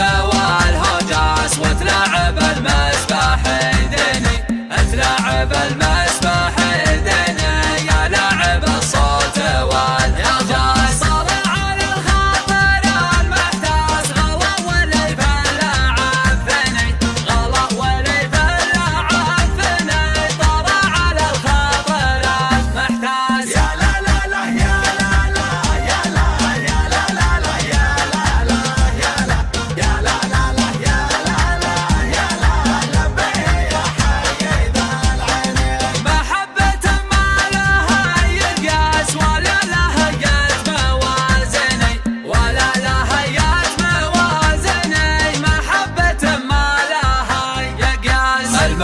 والهجاس وتلاعب المسبح يديني تلاعب المسبح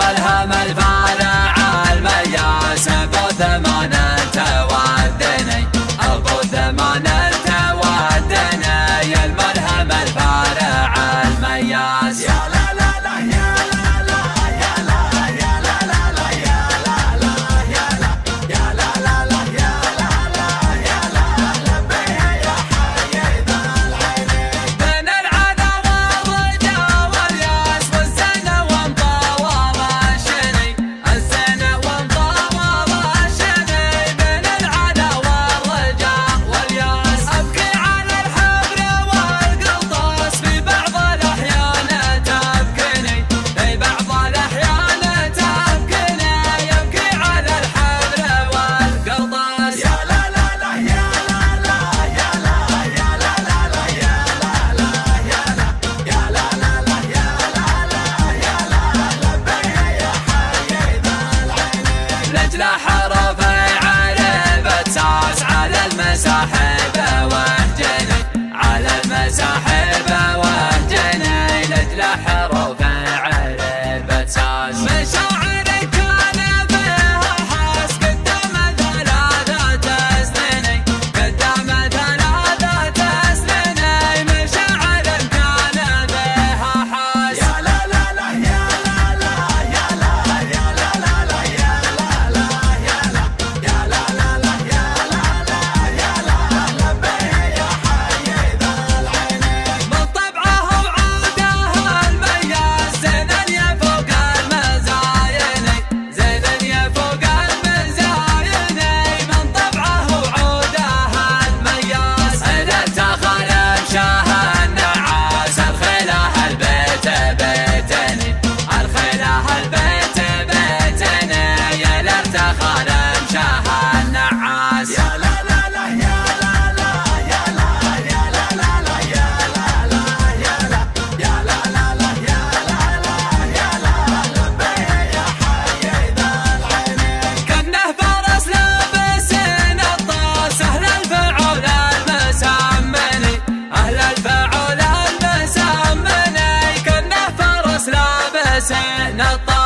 I'm a Valhalla. سنطلع